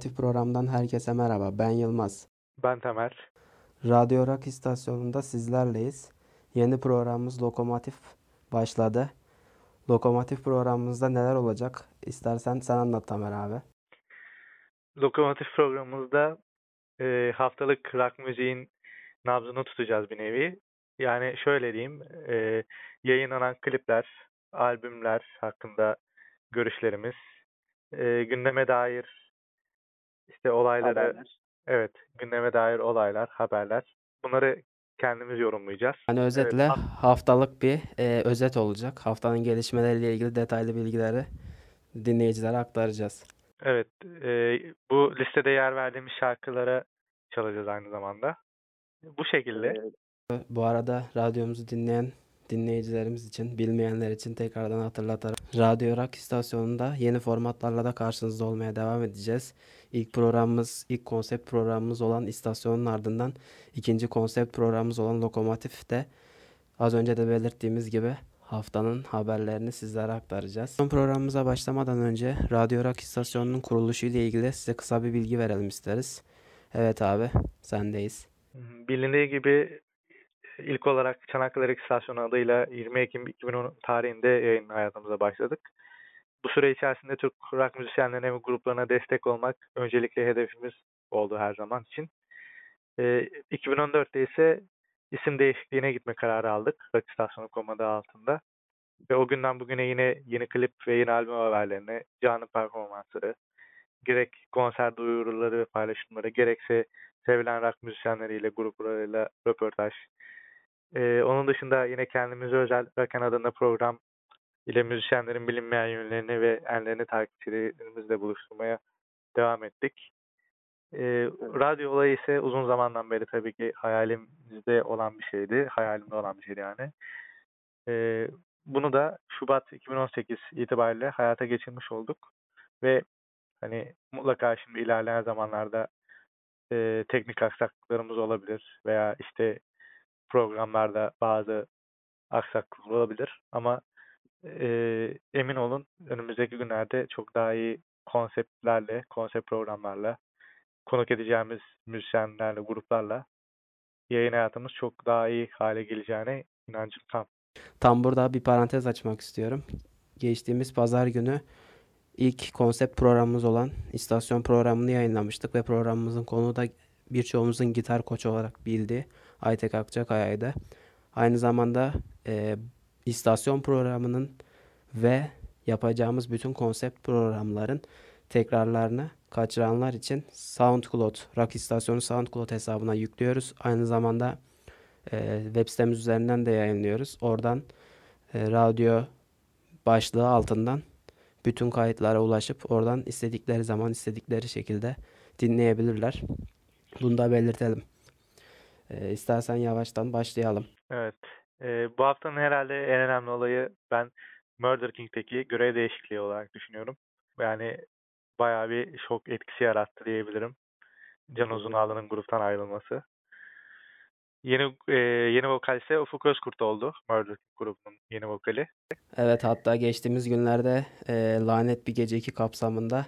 Lokomotif programdan herkese merhaba. Ben Yılmaz. Ben Tamer. Radyo Rock istasyonunda sizlerleyiz. Yeni programımız Lokomotif başladı. Lokomotif programımızda neler olacak? İstersen sen anlat Tamer abi. Lokomotif programımızda e, haftalık rock müziğin nabzını tutacağız bir nevi. Yani şöyle diyeyim, e, yayınlanan klipler, albümler hakkında görüşlerimiz, e, gündeme dair işte olayları, Haberler. evet gündeme dair olaylar, haberler. Bunları kendimiz yorumlayacağız. Yani özetle Evet, haftalık bir e, özet olacak. Haftanın gelişmeleriyle ilgili detaylı bilgileri dinleyicilere aktaracağız. Evet, e, bu listede yer verdiğimiz şarkılara çalacağız aynı zamanda. Bu şekilde. Ee, Bu arada radyomuzu dinleyen dinleyicilerimiz için, bilmeyenler için tekrardan hatırlatarım. Radyo Rock istasyonunda yeni formatlarla da karşınızda olmaya devam edeceğiz. İlk programımız, ilk konsept programımız olan istasyonun ardından ikinci konsept programımız olan Lokomotif'te az önce de belirttiğimiz gibi haftanın haberlerini sizlere aktaracağız. Son programımıza başlamadan önce Radyo Rock istasyonunun kuruluşu ile ilgili size kısa bir bilgi verelim isteriz. Evet abi, sendeyiz. Bilindiği gibi ilk olarak Çanakkale Rock İstasyonu adıyla 20 Ekim 2010 tarihinde yayın hayatımıza başladık. Bu süre içerisinde Türk rock müzisyenlerine ve gruplarına destek olmak öncelikle hedefimiz oldu her zaman için. Ee, 2014'te ise isim değişikliğine gitme kararı aldık Rock İstasyonu komadı altında. Ve o günden bugüne yine yeni klip ve yeni albüm haberlerini, canlı performansları, gerek konser duyuruları ve paylaşımları, gerekse sevilen rock müzisyenleriyle, gruplarıyla röportaj. Ee, onun dışında yine kendimize özel Rocken adında program ile müzisyenlerin bilinmeyen yönlerini ve enlerini takipçilerimizle buluşturmaya devam ettik. Ee, radyo olayı ise uzun zamandan beri tabii ki hayalimizde olan bir şeydi. Hayalimde olan bir şeydi yani. Ee, bunu da Şubat 2018 itibariyle hayata geçirmiş olduk. Ve hani mutlaka şimdi ilerleyen zamanlarda e, teknik aksaklıklarımız olabilir veya işte programlarda bazı aksaklıklar olabilir ama e, emin olun önümüzdeki günlerde çok daha iyi konseptlerle, konsept programlarla, konuk edeceğimiz müzisyenlerle, gruplarla yayın hayatımız çok daha iyi hale geleceğine inancım tam. Tam burada bir parantez açmak istiyorum. Geçtiğimiz pazar günü ilk konsept programımız olan istasyon programını yayınlamıştık ve programımızın konuğu da birçoğumuzun gitar koçu olarak bildiği Aytek Akçakaya'ydı. Aynı zamanda e, istasyon programının ve yapacağımız bütün konsept programların tekrarlarını kaçıranlar için SoundCloud, Rock İstasyonu SoundCloud hesabına yüklüyoruz. Aynı zamanda e, web sitemiz üzerinden de yayınlıyoruz. Oradan e, radyo başlığı altından bütün kayıtlara ulaşıp oradan istedikleri zaman istedikleri şekilde dinleyebilirler. Bunu da belirtelim. E, istersen yavaştan başlayalım. Evet. Ee, bu haftanın herhalde en önemli olayı ben Murder King'teki görev değişikliği olarak düşünüyorum. Yani bayağı bir şok etkisi yarattı diyebilirim. Can Uzunağlı'nın gruptan ayrılması. Yeni e, yeni vokal ise Ufuk Özkurt oldu. Murder King grubunun yeni vokali. Evet hatta geçtiğimiz günlerde e, Lanet Bir Gece 2 kapsamında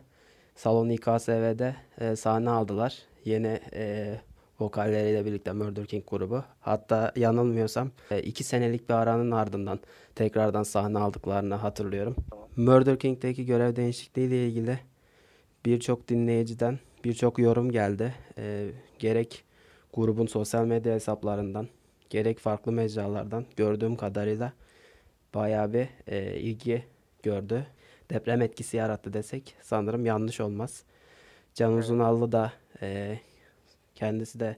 Salon İKSV'de e, sahne aldılar. Yeni e, vokalleriyle birlikte Murder King grubu. Hatta yanılmıyorsam e, iki senelik bir aranın ardından tekrardan sahne aldıklarını hatırlıyorum. Murder King'deki görev değişikliği ile ilgili birçok dinleyiciden birçok yorum geldi. E, gerek grubun sosyal medya hesaplarından gerek farklı mecralardan gördüğüm kadarıyla bayağı bir e, ilgi gördü. Deprem etkisi yarattı desek sanırım yanlış olmaz. Can Uzunallı da e, kendisi de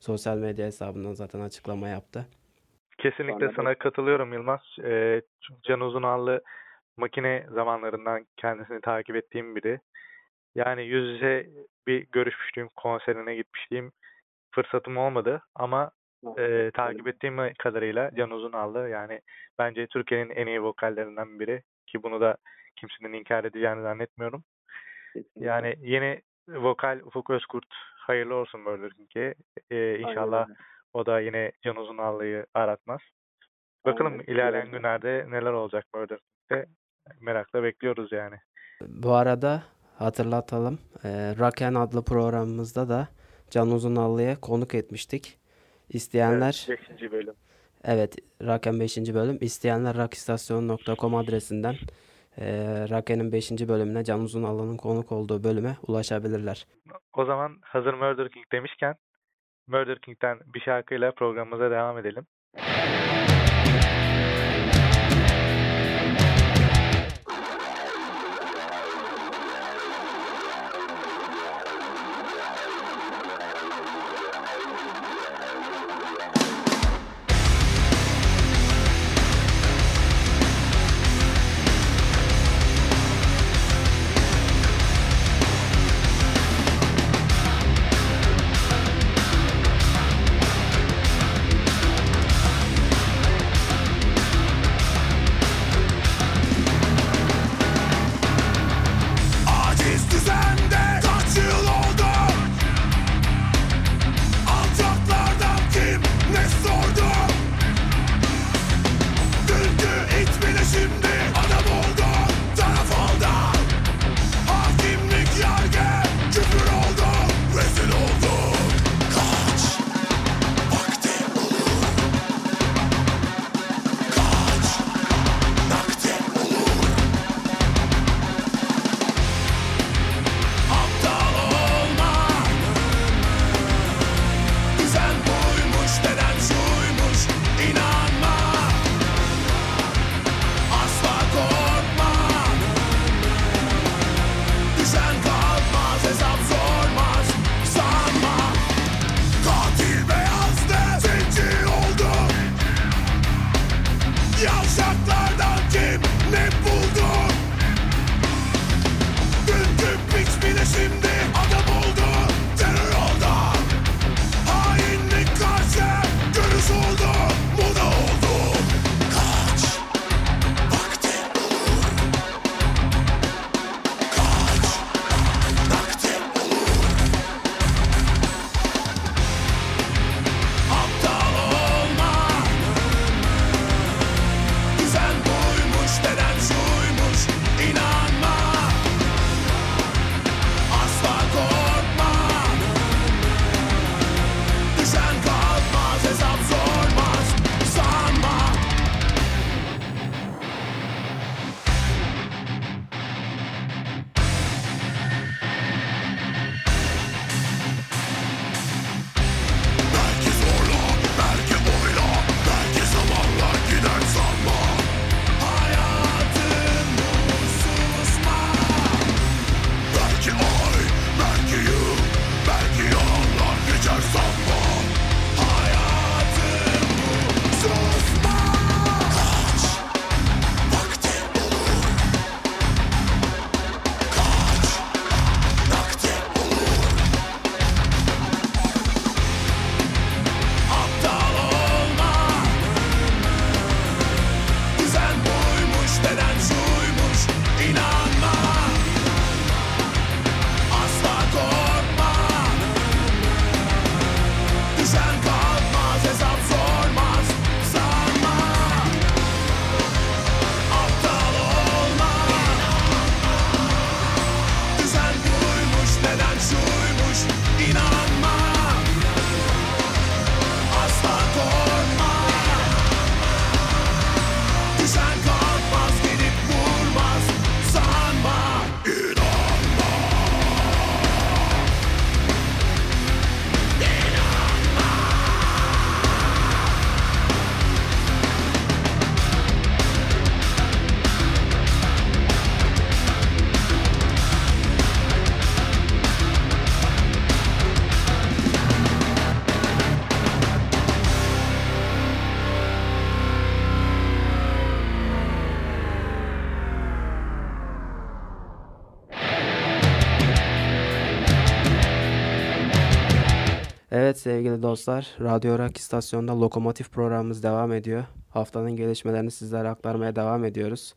sosyal medya hesabından zaten açıklama yaptı. Kesinlikle Sonra sana katılıyorum Yılmaz. Ee, Can Uzunallı makine zamanlarından kendisini takip ettiğim biri. Yani yüz yüze bir görüşmüştüm, konserine gitmişliğim fırsatım olmadı ama e, takip ettiğim kadarıyla Can Uzunallı yani bence Türkiye'nin en iyi vokallerinden biri ki bunu da kimsenin inkar edeceğini zannetmiyorum. Yani yeni vokal Ufuk Özkurt hayırlı olsun Burger King'e. Ee, inşallah o da yine Can Uzunallı'yı aratmaz. Bakalım Aynen. ilerleyen günlerde neler olacak Burger King'de. Merakla bekliyoruz yani. Bu arada hatırlatalım. E, Rock'n adlı programımızda da Can Uzunallı'ya konuk etmiştik. İsteyenler Evet, 5. bölüm. Evet, Raken 5. bölüm. İsteyenler rockistasyon.com adresinden e, Rake'nin 5. bölümüne Can Uzunalı'nın konuk olduğu bölüme ulaşabilirler. O zaman hazır Murder King demişken Murder King'den bir şarkıyla programımıza devam edelim. Sevgili dostlar, Radyo Rock istasyonunda Lokomotif programımız devam ediyor. Haftanın gelişmelerini sizlere aktarmaya devam ediyoruz.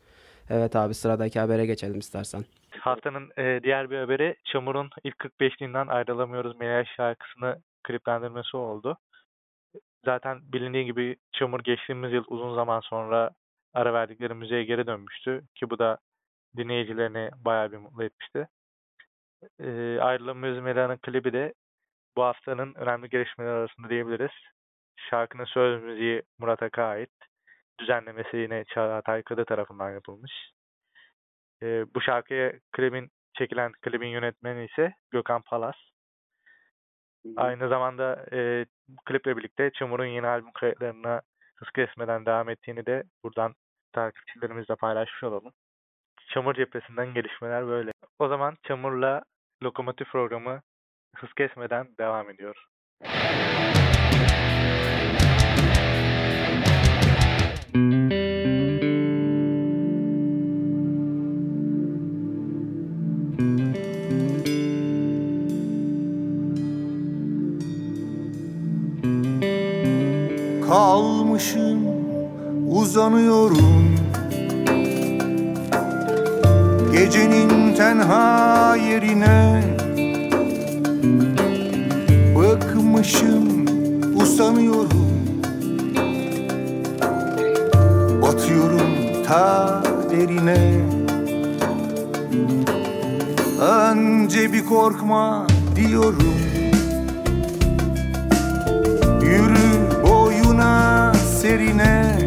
Evet abi sıradaki habere geçelim istersen. Haftanın e, diğer bir haberi Çamur'un ilk 45'liğinden ayrılamıyoruz Meral şarkısını kliplendirmesi oldu. Zaten bilindiği gibi Çamur geçtiğimiz yıl uzun zaman sonra ara verdikleri müziğe geri dönmüştü ki bu da dinleyicilerini bayağı bir mutlu etmişti. E, Ayrılamıyoruz Meral'ın klibi de bu haftanın önemli gelişmeler arasında diyebiliriz. Şarkının söz müziği Murat Ak'a ait. Düzenlemesi yine Çağatay Kadı tarafından yapılmış. E, bu şarkıya klibin çekilen klibin yönetmeni ise Gökhan Palas. Aynı zamanda e, kliple birlikte Çamur'un yeni albüm kayıtlarına hız kesmeden devam ettiğini de buradan takipçilerimizle paylaşmış olalım. Çamur cephesinden gelişmeler böyle. O zaman Çamur'la Lokomotif programı hız kesmeden devam ediyor. Kalmışım uzanıyorum Gecenin tenha yerine Bıkmışım usanıyorum. Batıyorum ta derine. Önce bir korkma diyorum. Yürü boyuna serine.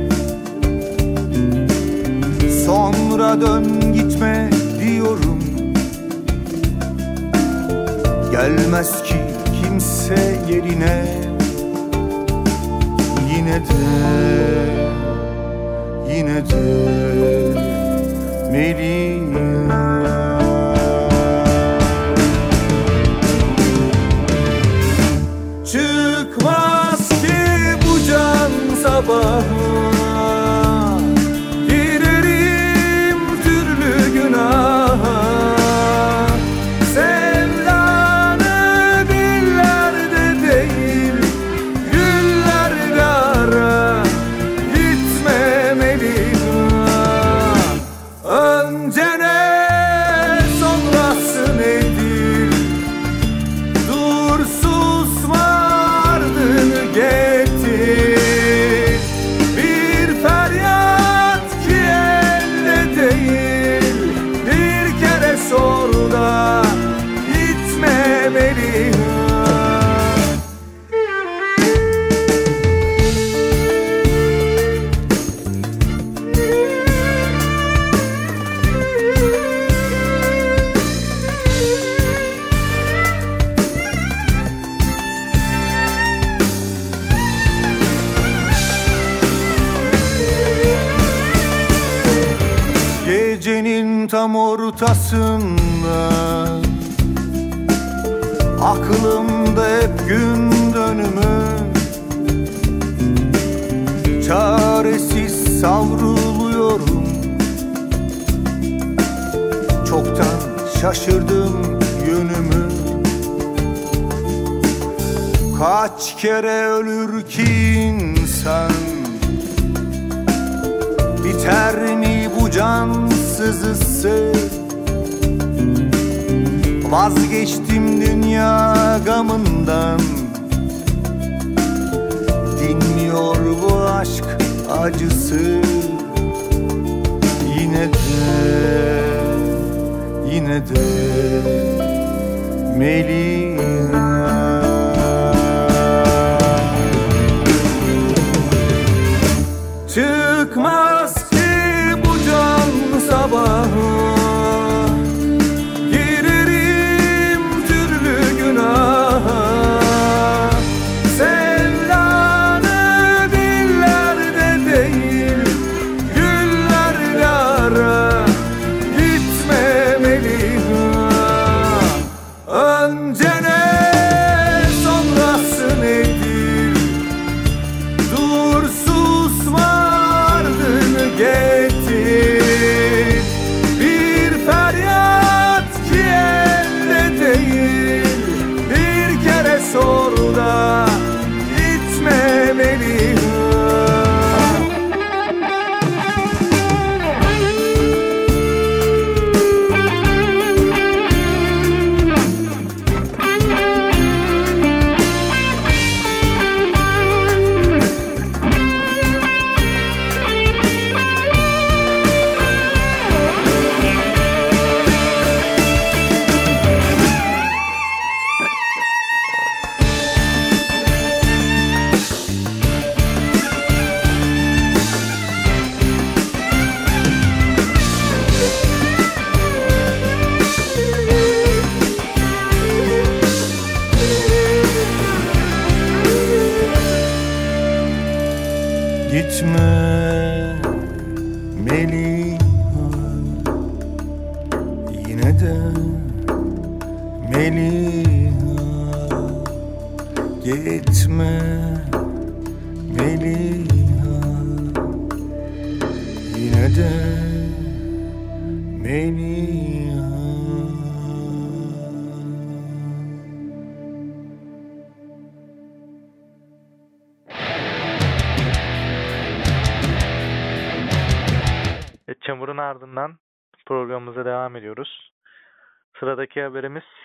Sonra dön gitme diyorum. Gelmez ki yerine Yine de Yine de Melina Çıkmaz ki bu can sabaha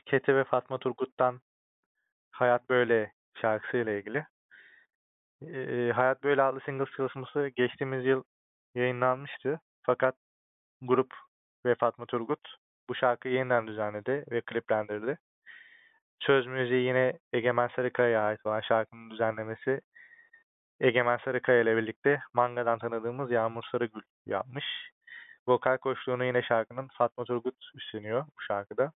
Kete ve Fatma Turgut'tan Hayat Böyle şarkısıyla ilgili. E, Hayat Böyle adlı single çalışması geçtiğimiz yıl yayınlanmıştı. Fakat grup ve Fatma Turgut bu şarkıyı yeniden düzenledi ve kliplendirdi. Söz müziği yine Egemen Sarıkaya'ya ait olan şarkının düzenlemesi Egemen Sarıkaya ile birlikte Manga'dan tanıdığımız Yağmur Sarıgül yapmış. Vokal koçluğunu yine şarkının Fatma Turgut üstleniyor bu şarkıda.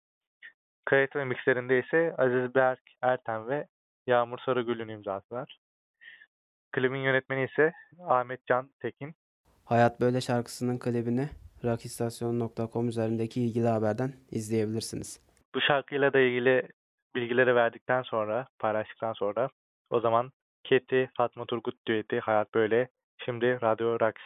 Kayıt ve mixlerinde ise Aziz Berk Erten ve Yağmur Sarıgül'ün imzası var. Klibin yönetmeni ise Ahmet Can Tekin. Hayat Böyle şarkısının klibini rockistasyon.com üzerindeki ilgili haberden izleyebilirsiniz. Bu şarkıyla da ilgili bilgileri verdikten sonra, paylaştıktan sonra o zaman Keti Fatma Turgut düeti Hayat Böyle şimdi Radyo Rock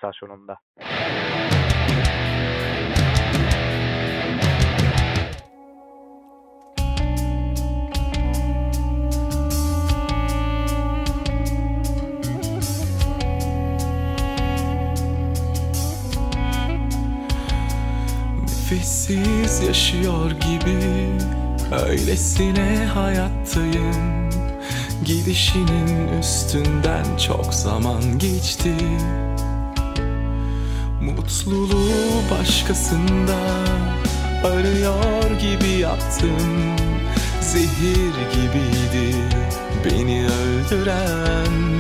Nefessiz yaşıyor gibi Öylesine hayattayım. Gidişinin üstünden çok zaman geçti. Mutluluğu başkasında Arıyor gibi yaptım. Zehir gibiydi beni öldüren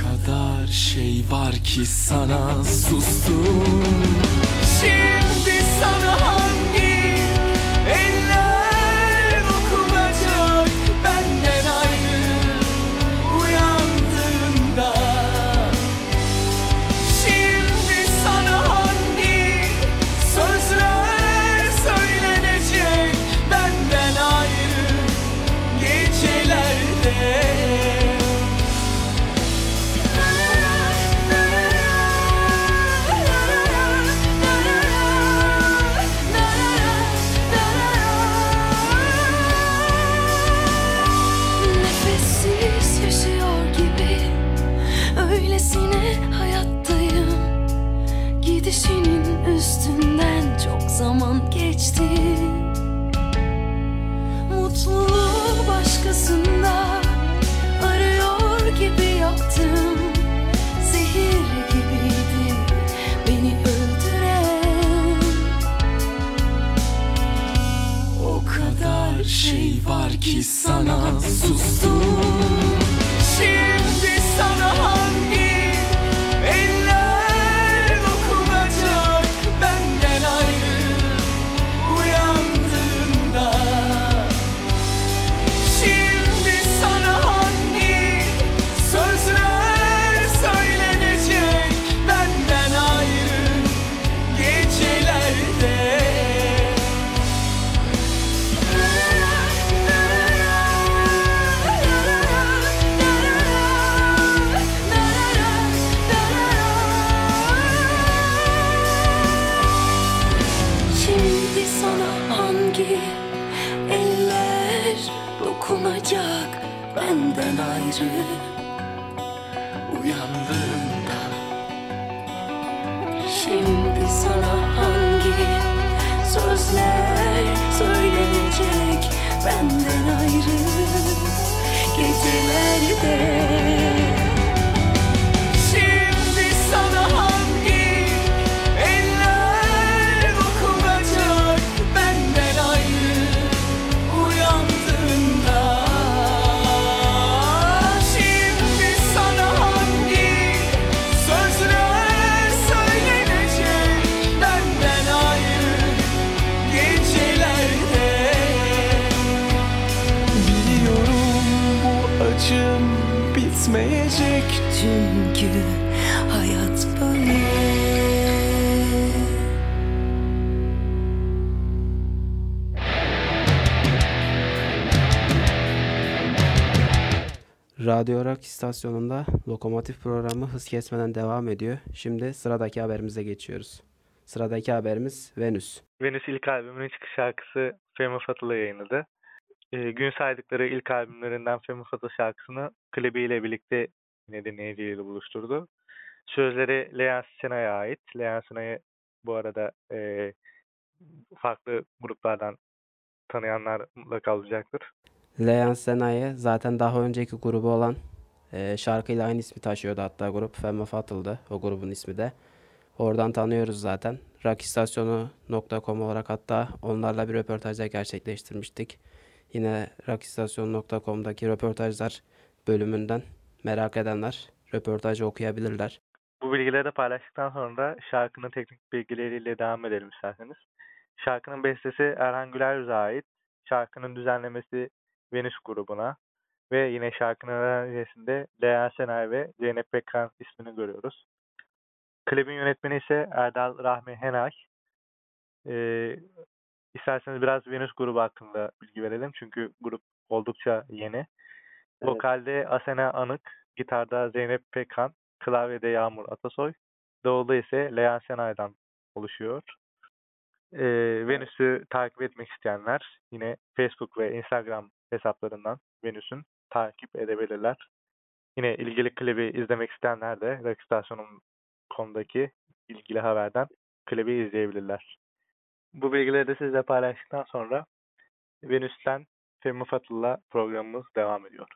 kadar şey var ki sana sustum. Şimdi sana Radyo Rock istasyonunda lokomotif programı hız kesmeden devam ediyor. Şimdi sıradaki haberimize geçiyoruz. Sıradaki haberimiz Venüs. Venüs ilk albümünün çıkış şarkısı Femme Fatale'ı yayınladı. Ee, gün saydıkları ilk albümlerinden Femme Fatale şarkısını klibiyle birlikte yine dinleyicileriyle buluşturdu. Sözleri Leon Sena'ya ait. Leon Sena'yı bu arada e, farklı gruplardan tanıyanlar mutlaka olacaktır. Leon Sena'yı zaten daha önceki grubu olan e, şarkıyla aynı ismi taşıyordu hatta grup Femme Fatale'dı o grubun ismi de. Oradan tanıyoruz zaten. Rockistasyonu.com olarak hatta onlarla bir röportajda gerçekleştirmiştik. Yine rockistasyonu.com'daki röportajlar bölümünden merak edenler röportajı okuyabilirler. Bu bilgileri de paylaştıktan sonra da şarkının teknik bilgileriyle devam edelim isterseniz. Şarkının bestesi Erhan Güler ait. Şarkının düzenlemesi Venüs grubuna. Ve yine şarkının aranjesinde Lea Senay ve Zeynep Pekkan ismini görüyoruz. Klibin yönetmeni ise Erdal Rahmi Henay. Ee, isterseniz biraz Venüs grubu hakkında bilgi verelim. Çünkü grup oldukça yeni. Vokalde Asena Anık, gitarda Zeynep Pekkan, klavyede Yağmur Atasoy, davulda ise Leyan Senay'dan oluşuyor. Ee, Venüs'ü takip etmek isteyenler yine Facebook ve Instagram hesaplarından Venüs'ün takip edebilirler. Yine ilgili klibi izlemek isteyenler de Rockstation'un konudaki ilgili haberden klibi izleyebilirler. Bu bilgileri de sizle paylaştıktan sonra Venüs'ten Femme Fatale'la programımız devam ediyor.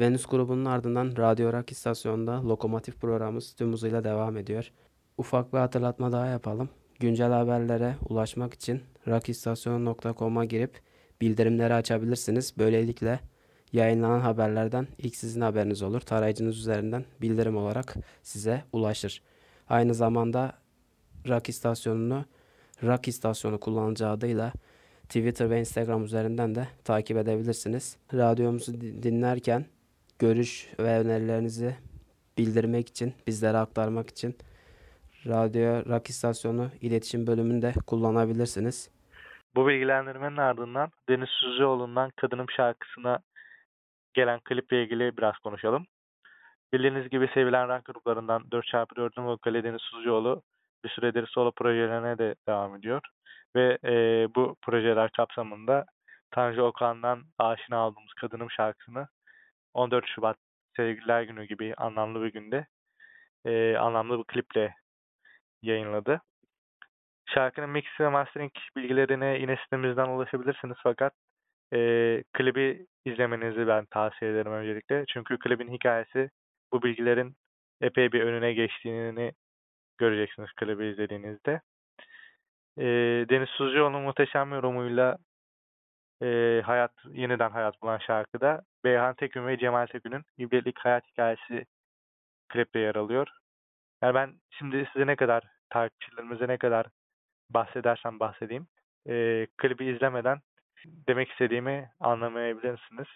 Venüs grubunun ardından Radyo Rock istasyonunda lokomotif programımız tüm hızıyla devam ediyor. ufak bir hatırlatma daha yapalım. Güncel haberlere ulaşmak için rakistasyonu.com'a girip bildirimleri açabilirsiniz. Böylelikle yayınlanan haberlerden ilk sizin haberiniz olur. Tarayıcınız üzerinden bildirim olarak size ulaşır. Aynı zamanda Rock istasyonunu Rock istasyonu kullanıcı adıyla Twitter ve Instagram üzerinden de takip edebilirsiniz. Radyomuzu di- dinlerken görüş ve önerilerinizi bildirmek için, bizlere aktarmak için Radyo Rock istasyonu iletişim bölümünde kullanabilirsiniz. Bu bilgilendirmenin ardından Deniz Suzioğlu'ndan Kadınım şarkısına gelen kliple ilgili biraz konuşalım. Bildiğiniz gibi sevilen rock gruplarından 4x4'ün vokali Deniz Suzioğlu bir süredir solo projelerine de devam ediyor. Ve eee, bu projeler kapsamında Tanju Okan'dan aşina olduğumuz Kadınım şarkısını 14 Şubat Sevgililer Günü gibi anlamlı bir günde eee, anlamlı bir kliple yayınladı. Şarkının mix ve mastering bilgilerine yine sitemizden ulaşabilirsiniz fakat eee, klibi izlemenizi ben tavsiye ederim öncelikle. Çünkü klibin hikayesi bu bilgilerin epey bir önüne geçtiğini göreceksiniz klibi izlediğinizde. Eee Deniz Suzcuoğlu'nun muhteşem yorumuyla eee, hayat yeniden hayat bulan şarkıda Beyhan Tekün ve Cemal Tekün'ün ibretlik hayat hikayesi klipte yer alıyor. Yani ben şimdi size ne kadar takipçilerimize ne kadar bahsedersem bahsedeyim. eee, klibi izlemeden demek istediğimi anlamayabilirsiniz.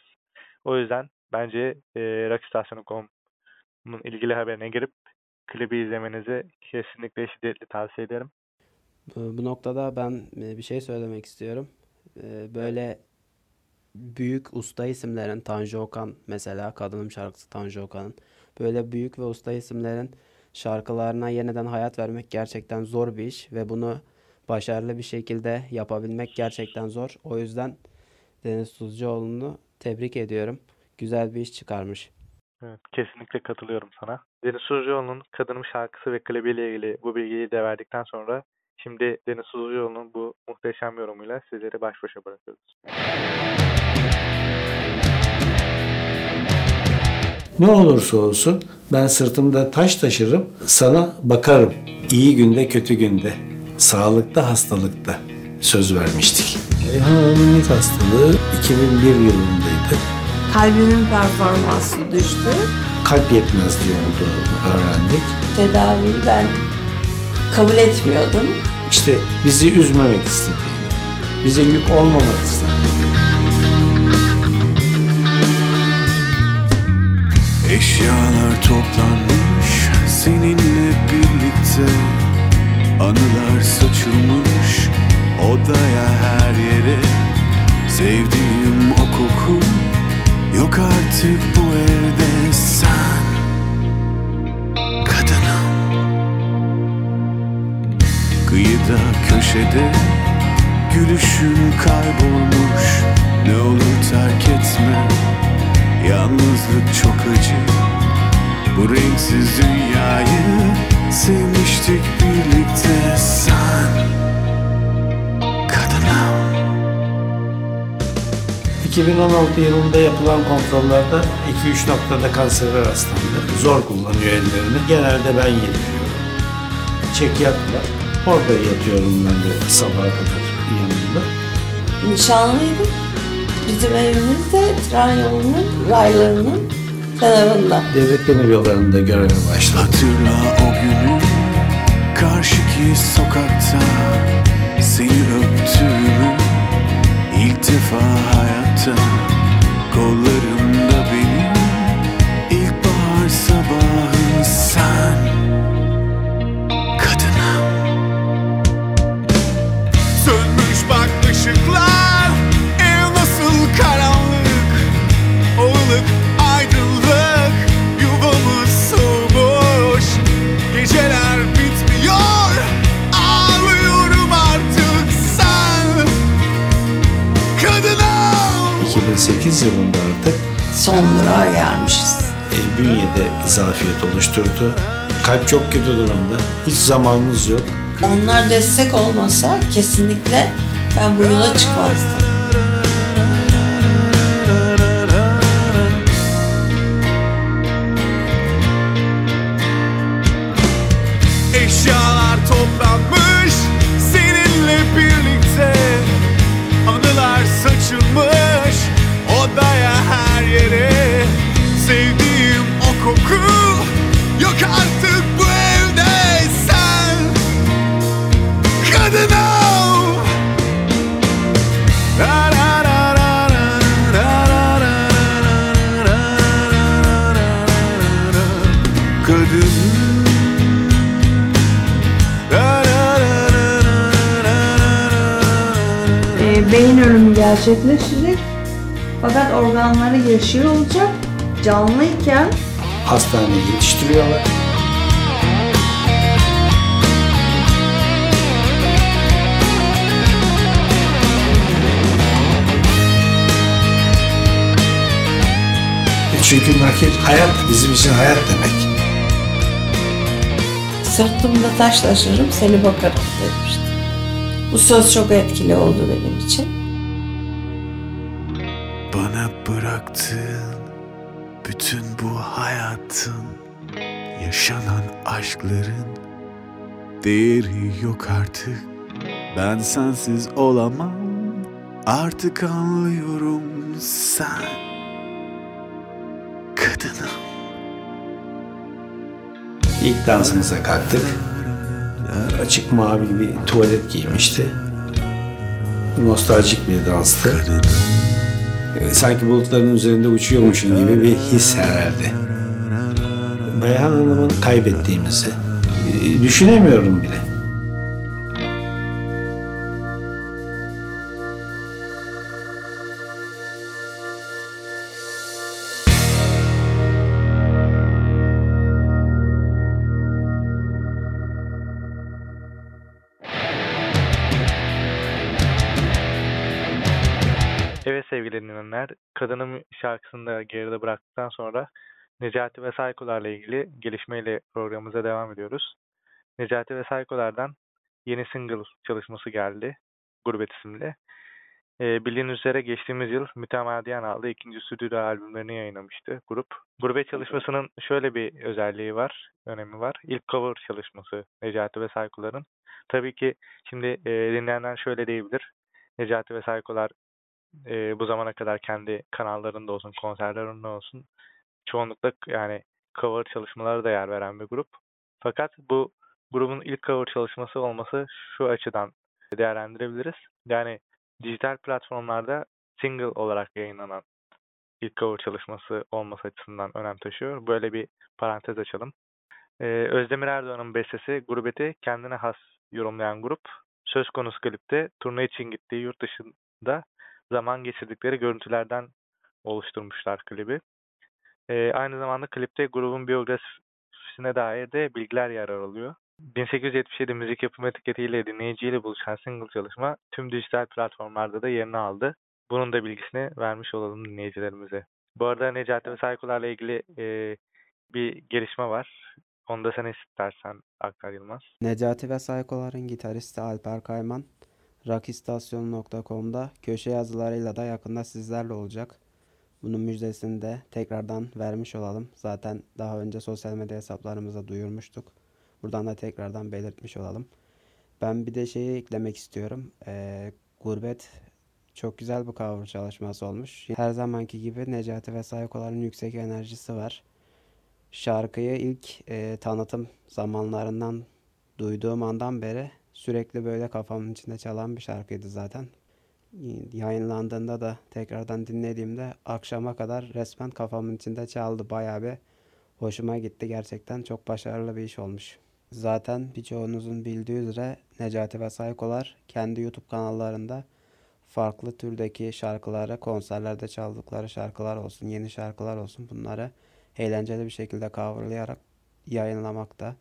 O yüzden bence eee Rockstasyonu.com'un ilgili haberine girip klibi izlemenizi kesinlikle şiddetle tavsiye ederim. Bu noktada ben e, bir şey söylemek istiyorum. E, Böyle büyük usta isimlerin Tanju Okan mesela kadınım şarkısı Tanju Okan'ın böyle büyük ve usta isimlerin şarkılarına yeniden hayat vermek gerçekten zor bir iş ve bunu başarılı bir şekilde yapabilmek gerçekten zor. O yüzden Deniz Tuzcuoğlu'nu tebrik ediyorum. Güzel bir iş çıkarmış. Evet, kesinlikle katılıyorum sana. Deniz Suzcuoğlu'nun Kadınım şarkısı ve klibiyle ilgili bu bilgiyi de verdikten sonra şimdi Deniz Suzcuoğlu'nun bu muhteşem yorumuyla sizleri baş başa bırakıyoruz. Ne olursa olsun ben sırtımda taş taşırım, sana bakarım. İyi günde kötü günde, sağlıkta hastalıkta söz vermiştik. Reyhan Hanım'ın ilk hastalığı 2001 yılındaydı. Kalbimin performansı düştü. Kalp yetmezliği olduğunu öğrendik. Tedaviyi ben kabul etmiyordum. İşte bizi üzmemek istedi. Bize yük olmamak istedi. Eşyalar toplanmış seninle birlikte. Anılar saçılmış odaya her yere. Sevdiğim o koku yok artık bu evde. Sen Kadınım. Kıyıda köşede gülüşün kaybolmuş. Ne olur terk etme Yalnızlık çok acı Bu renksiz dünyayı Sevmiştik birlikte sen Kadınım 2016 yılında yapılan kontrollerde 2-3 noktada kansere rastlandı. Zor kullanıyor ellerini. Genelde ben yediriyorum. Çek yatma. Orada yatıyorum ben de sabaha kadar yanında. Nişanlıydım. Bizim evimiz de tren yolunun raylarının kenarında. Devlet demir yollarında göreve başladım. Hatırla o günü Karşıki sokakta Seni öptüğümü ilk defa hayatta Kollarımda 2008 yılında artık Son durağa gelmişiz. e, bünyede zafiyet oluşturdu. Kalp çok kötü durumda. Hiç zamanımız yok. Onlar destek olmasa kesinlikle ben bu yola çıkmazdım. e, Beyin ölümü gerçekleşecek fakat organları yaşıyor olacak canlıyken Hastaneye yetiştiriyorlar. E Çünkü nakil hayat, bizim için hayat demek. sırtımda taş seni bakarım demişti. Bu söz çok etkili oldu benim için. Aşkların Değeri yok artık Ben sensiz olamam Artık anlıyorum sen Kadınım İlk dansımıza kalktık. Açık mavi bir tuvalet giymişti. Nostaljik bir danstı. Sanki bulutların üzerinde uçuyormuşum gibi bir his herhalde. Beyhan Hanım'ın kaybettiğimizi e, düşünemiyorum bile. Evet sevgili Kadınım şarkısını da geride bıraktıktan sonra Necati ve Saykolar'la ilgili gelişmeyle programımıza devam ediyoruz. Necati ve Saykolar'dan yeni single çalışması geldi, Gurbet isimli. Ee, bildiğiniz üzere geçtiğimiz yıl Mütemadiyen adlı ikinci stüdyo albümlerini yayınlamıştı grup. Gurbet çalışmasının şöyle bir özelliği var, önemi var. İlk cover çalışması Necati ve Saykolar'ın. Tabii ki şimdi e, dinleyenler şöyle diyebilir. Necati ve Saykolar e, bu zamana kadar kendi kanallarında olsun, konserlerinde olsun çoğunlukla yani cover çalışmaları da yer veren bir grup. Fakat bu grubun ilk cover çalışması olması şu açıdan değerlendirebiliriz. Yani dijital platformlarda single olarak yayınlanan ilk cover çalışması olması açısından önem taşıyor. Böyle bir parantez açalım. Ee, Özdemir Erdoğan'ın bestesi Gurbet'i kendine has yorumlayan grup söz konusu klipte turne için gittiği yurt dışında zaman geçirdikleri görüntülerden oluşturmuşlar klibi. Ee, aynı zamanda klipte grubun biyografisine dair de bilgiler yer alıyor. 1877 müzik yapım etiketiyle dinleyiciyle buluşan single çalışma tüm dijital platformlarda da yerini aldı. Bunun da bilgisini vermiş olalım dinleyicilerimize. Bu arada Necati ve Saykolar'la ilgili e, bir gelişme var. Onu da sen istersen aktar Yılmaz. Necati ve Saykolar'ın gitaristi Alper Kayman, rockistasyonu.com'da köşe yazılarıyla da yakında sizlerle olacak. Bunun müjdesini de tekrardan vermiş olalım. Zaten daha önce sosyal medya hesaplarımıza duyurmuştuk. Buradan da tekrardan belirtmiş olalım. Ben bir de şeyi eklemek istiyorum. Ee, Gurbet çok güzel bir cover çalışması olmuş. Her zamanki gibi Necati ve Saykolar'ın yüksek enerjisi var. Şarkıyı ilk e, tanıtım zamanlarından duyduğum andan beri sürekli böyle kafamın içinde çalan bir şarkıydı zaten. Yayınlandığında da tekrardan dinlediğimde akşama kadar resmen kafamın içinde çaldı. Bayağı bir hoşuma gitti. Gerçekten çok başarılı bir iş olmuş. Zaten birçoğunuzun bildiği üzere Necati ve Saykolar kendi YouTube kanallarında farklı türdeki şarkıları, konserlerde çaldıkları şarkılar olsun, yeni şarkılar olsun bunları eğlenceli bir şekilde coverlayarak yayınlamakta.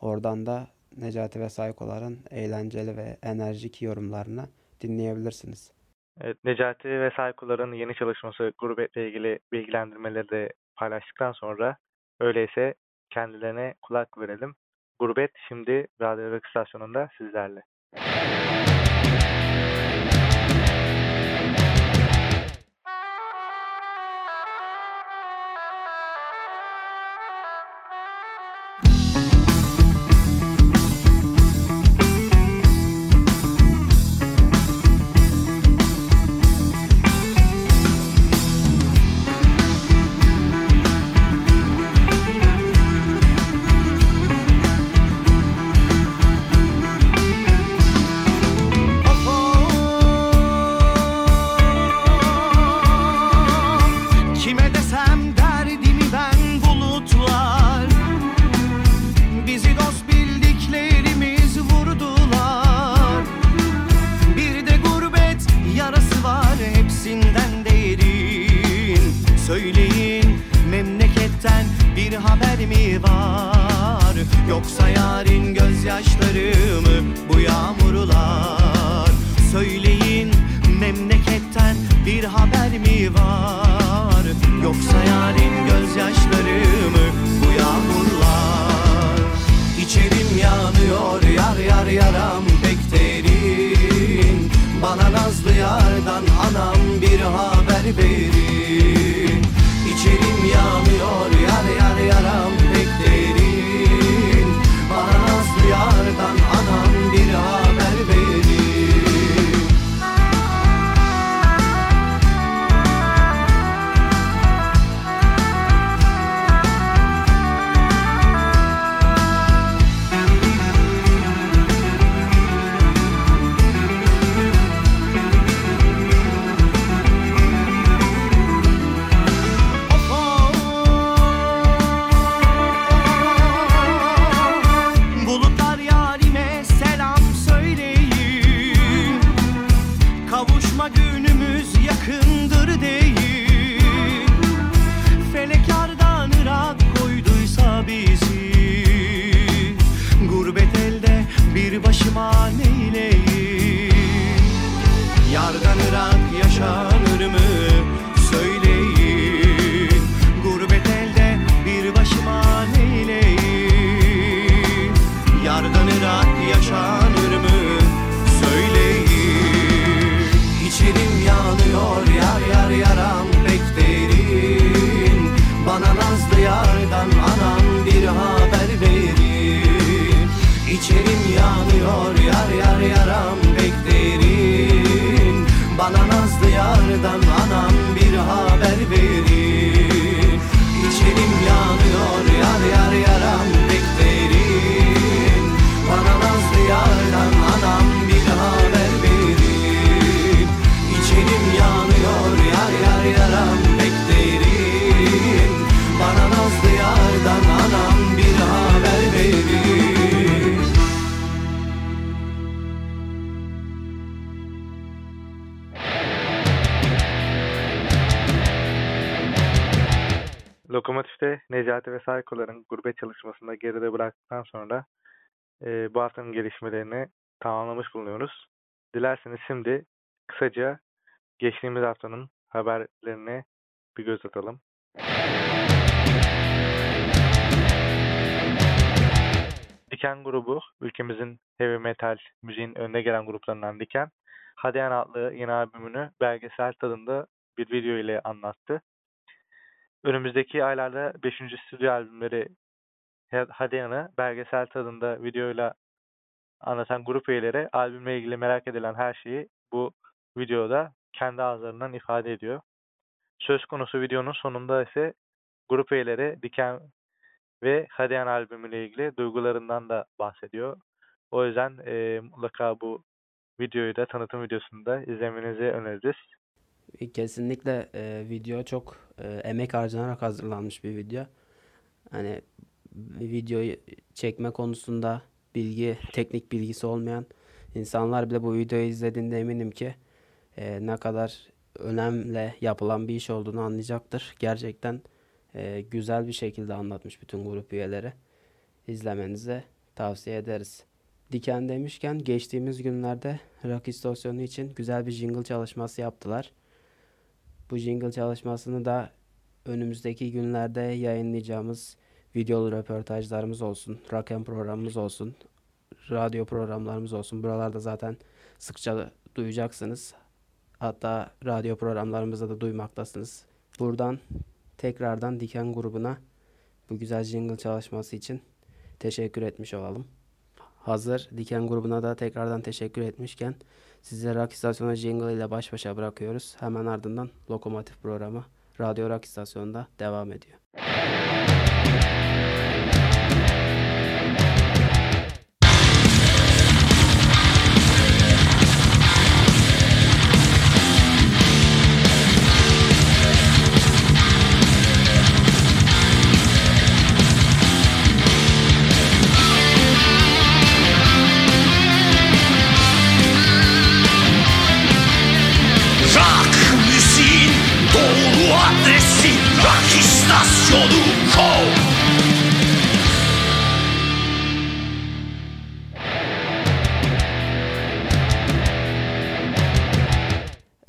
Oradan da Necati ve Saykolar'ın eğlenceli ve enerjik yorumlarını dinleyebilirsiniz. Evet, Necati ve Saykolar'ın yeni çalışması Gurbet'le ilgili bilgilendirmeleri de paylaştıktan sonra öyleyse kendilerine kulak verelim. Gurbet şimdi Radyo istasyonunda sizlerle. Bir Lokomotif'te Necati ve Saykolar'ın gurbet çalışmasında geride bıraktıktan sonra e, bu haftanın gelişmelerini tamamlamış bulunuyoruz. Dilerseniz şimdi kısaca geçtiğimiz haftanın haberlerine bir göz atalım. Diken grubu ülkemizin heavy metal müziğin önde gelen gruplarından Diken, Hadeyan adlı yeni albümünü belgesel tadında bir video ile anlattı. Önümüzdeki aylarda 5. stüdyo albümleri Hadeyan'ı belgesel tadında videoyla anlatan grup üyeleri albümle ilgili merak edilen her şeyi bu videoda kendi ağızlarından ifade ediyor. Söz konusu videonun sonunda ise grup üyeleri Diken ve Hadeyan albümüyle ilgili duygularından da bahsediyor. O yüzden e, mutlaka bu videoyu da tanıtım videosunu da izlemenizi öneririz. Kesinlikle e, video çok e, emek harcanarak hazırlanmış bir video. Hani videoyu çekme konusunda bilgi, teknik bilgisi olmayan insanlar bile bu videoyu izlediğinde eminim ki e, ne kadar önemle yapılan bir iş olduğunu anlayacaktır. Gerçekten e, güzel bir şekilde anlatmış bütün grup üyeleri. İzlemenizi tavsiye ederiz. Diken demişken geçtiğimiz günlerde rock istasyonu için güzel bir jingle çalışması yaptılar. Bu jingle çalışmasını da önümüzdeki günlerde yayınlayacağımız videolu röportajlarımız olsun, rock'n'roll programımız olsun, radyo programlarımız olsun. Buralarda zaten sıkça duyacaksınız. Hatta radyo programlarımızda da duymaktasınız. Buradan tekrardan Diken grubuna bu güzel jingle çalışması için teşekkür etmiş olalım. Hazır Diken grubuna da tekrardan teşekkür etmişken size Rock İstasyonu jingle ile baş başa bırakıyoruz. Hemen ardından Lokomotif programı Radyo Rock İstasyonu'nda devam ediyor.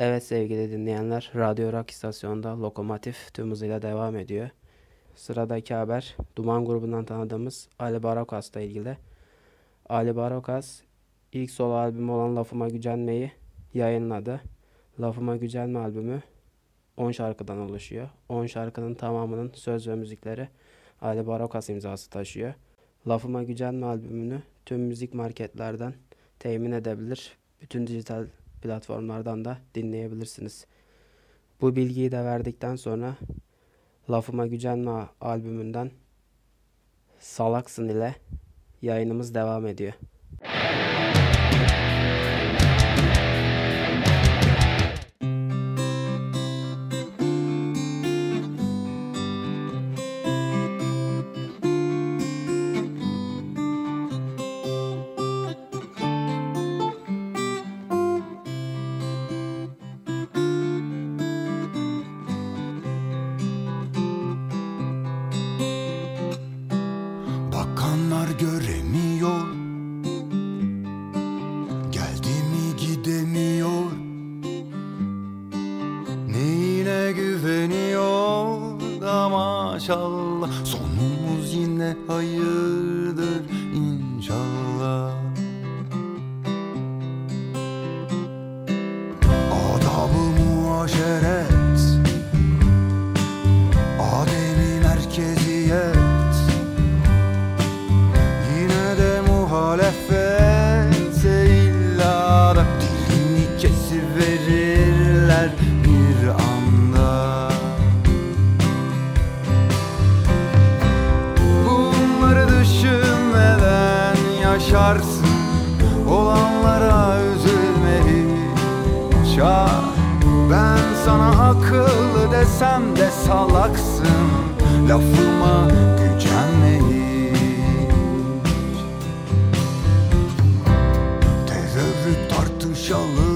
Evet sevgili dinleyenler, Radyo Rock istasyonunda Lokomotif tüm hızıyla devam ediyor. Sıradaki haber, Duman grubundan tanıdığımız Ali Barokas'la ilgili. Ali Barokas, ilk solo albümü olan Lafıma Gücenme'yi yayınladı. Lafıma Gücenme albümü 10 şarkıdan oluşuyor. 10 şarkının tamamının söz ve müzikleri Ali Barokas imzası taşıyor. Lafıma Gücenme albümünü tüm müzik marketlerden temin edebilir. Bütün dijital platformlardan da dinleyebilirsiniz. Bu bilgiyi de verdikten sonra Lafıma Gücenme albümünden Salaksın ile yayınımız devam ediyor. Yaşarsın. Olanlara üzülme hiç Ah, Ben sana akıllı desem de salaksın. Lafıma gücenme hiç Terörü tartışalım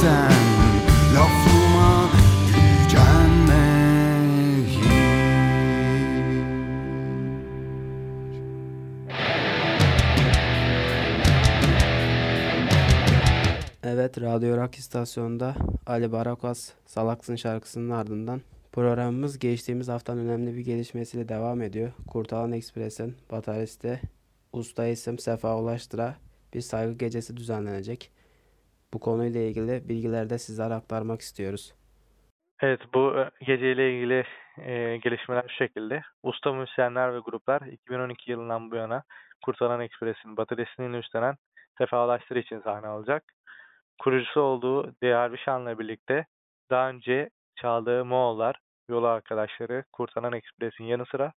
Sen lafıma Evet, Radyo Rock istasyonunda Ali Barakas Salaksın şarkısının ardından programımız geçtiğimiz haftanın önemli bir gelişmesiyle devam ediyor. Kurtalan Ekspres'in bataristi usta isim Sefa Ulaştır'a bir saygı gecesi düzenlenecek. Bu konuyla ilgili bilgileri de sizlere aktarmak istiyoruz. Evet bu e, geceyle ilgili e, gelişmeler şu şekilde. Usta müzisyenler ve gruplar 2012 yılından bu yana Kurtalan Ekspres'in bateristliğini üstlenen Sefa Ulaştır için sahne alacak. Kurucusu olduğu Dervişan'la birlikte daha önce çaldığı Moğollar, yolu arkadaşları Kurtalan Ekspres'in yanı sıra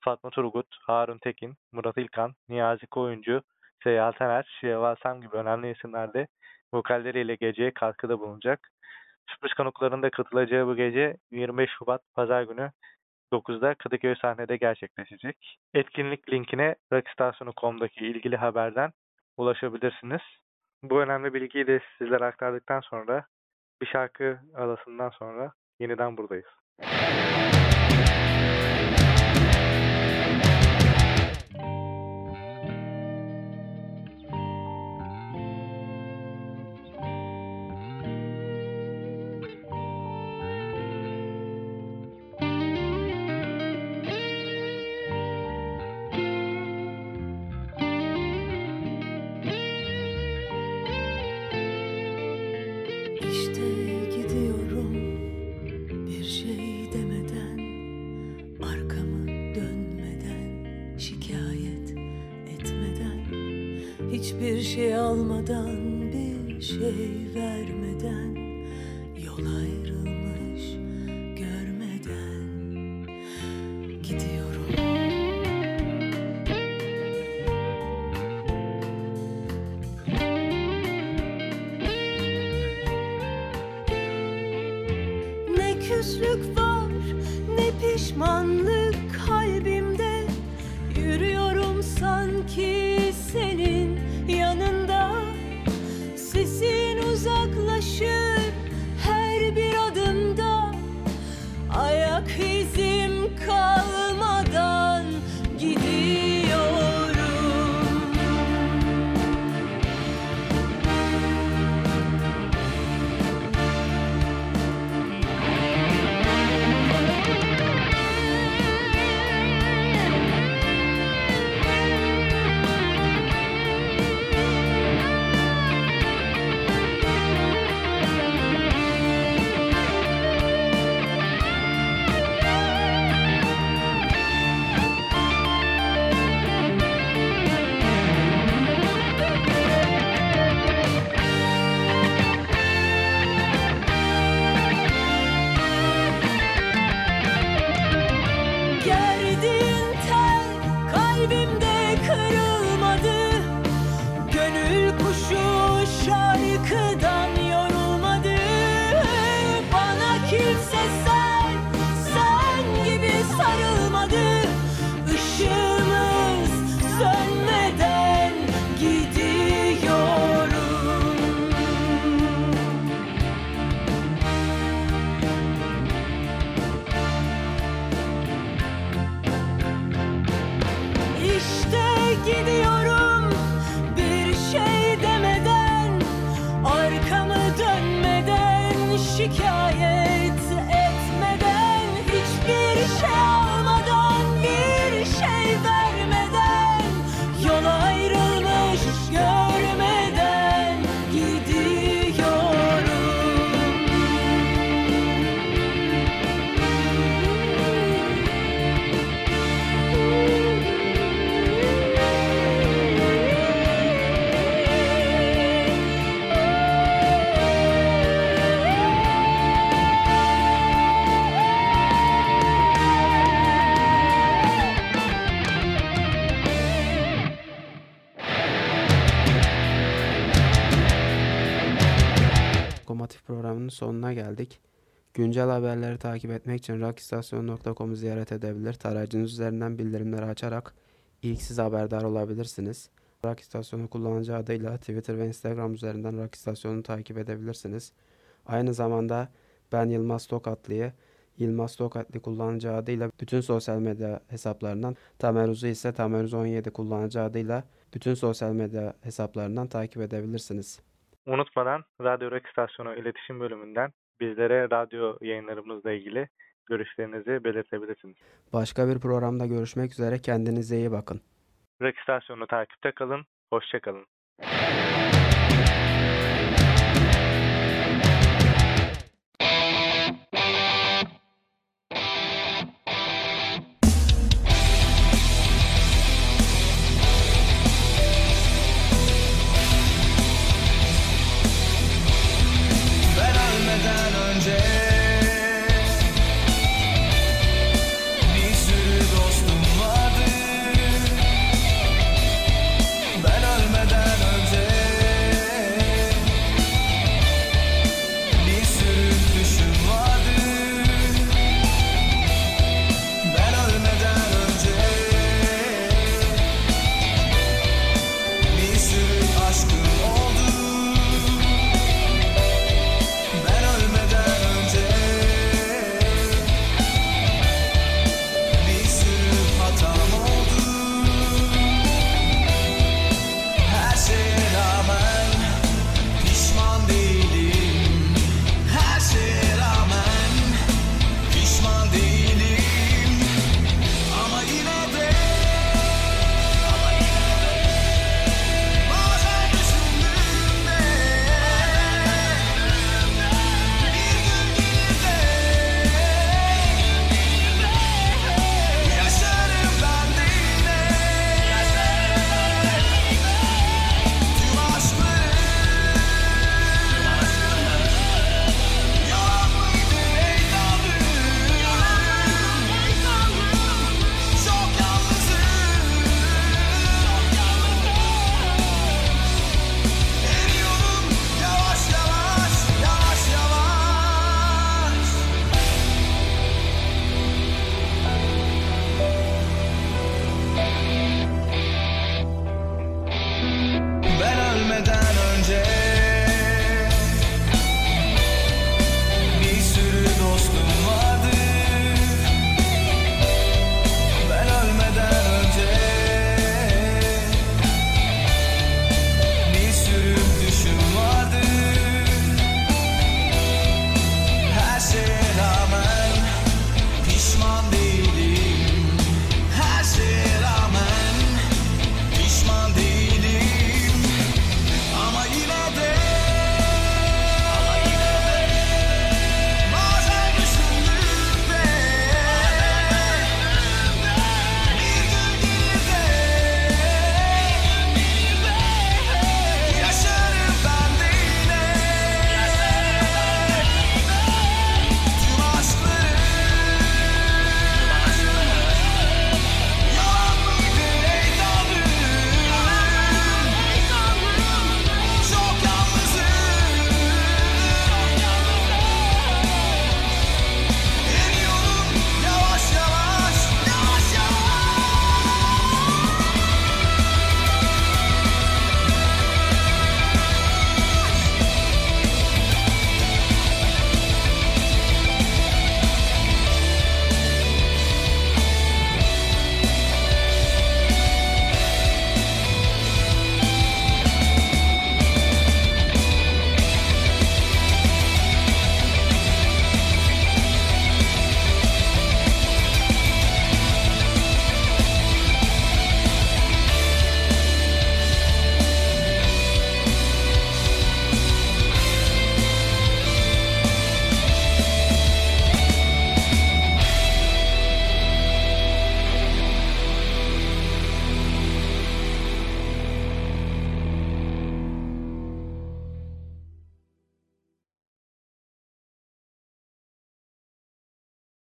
Fatma Turgut, Harun Tekin, Murat İlkan, Niyazi Koyuncu, Seyyal Taner, Şevval Sam gibi önemli isimler de vokalleriyle geceye katkıda bulunacak. Sürpriz konukların da katılacağı bu gece 25 Şubat Pazar günü 9'da Kadıköy sahnede gerçekleşecek. Etkinlik linkine rockstasyonu.com'daki ilgili haberden ulaşabilirsiniz. Bu önemli bilgiyi de sizlere aktardıktan sonra bir şarkı arasından sonra yeniden buradayız. Hiçbir şey almadan bir şey vermeden hikaye geldik. Güncel haberleri takip etmek için rockistasyon.com'u ziyaret edebilir. Tarayıcınız üzerinden bildirimleri açarak ilk siz haberdar olabilirsiniz. Rock İstasyonu kullanıcı adıyla Twitter ve Instagram üzerinden Rock İstasyonu'nu takip edebilirsiniz. Aynı zamanda ben Yılmaz Tokatlı'yı Yılmaz Tokatlı kullanıcı adıyla bütün sosyal medya hesaplarından, Tameruz'u ise Tameruz17 kullanıcı adıyla bütün sosyal medya hesaplarından takip edebilirsiniz. Unutmadan Radyo Rock İstasyonu iletişim bölümünden bizlere radyo yayınlarımızla ilgili görüşlerinizi belirtebilirsiniz. Başka bir programda görüşmek üzere. Kendinize iyi bakın. Rock takipte kalın. Hoşça kalın.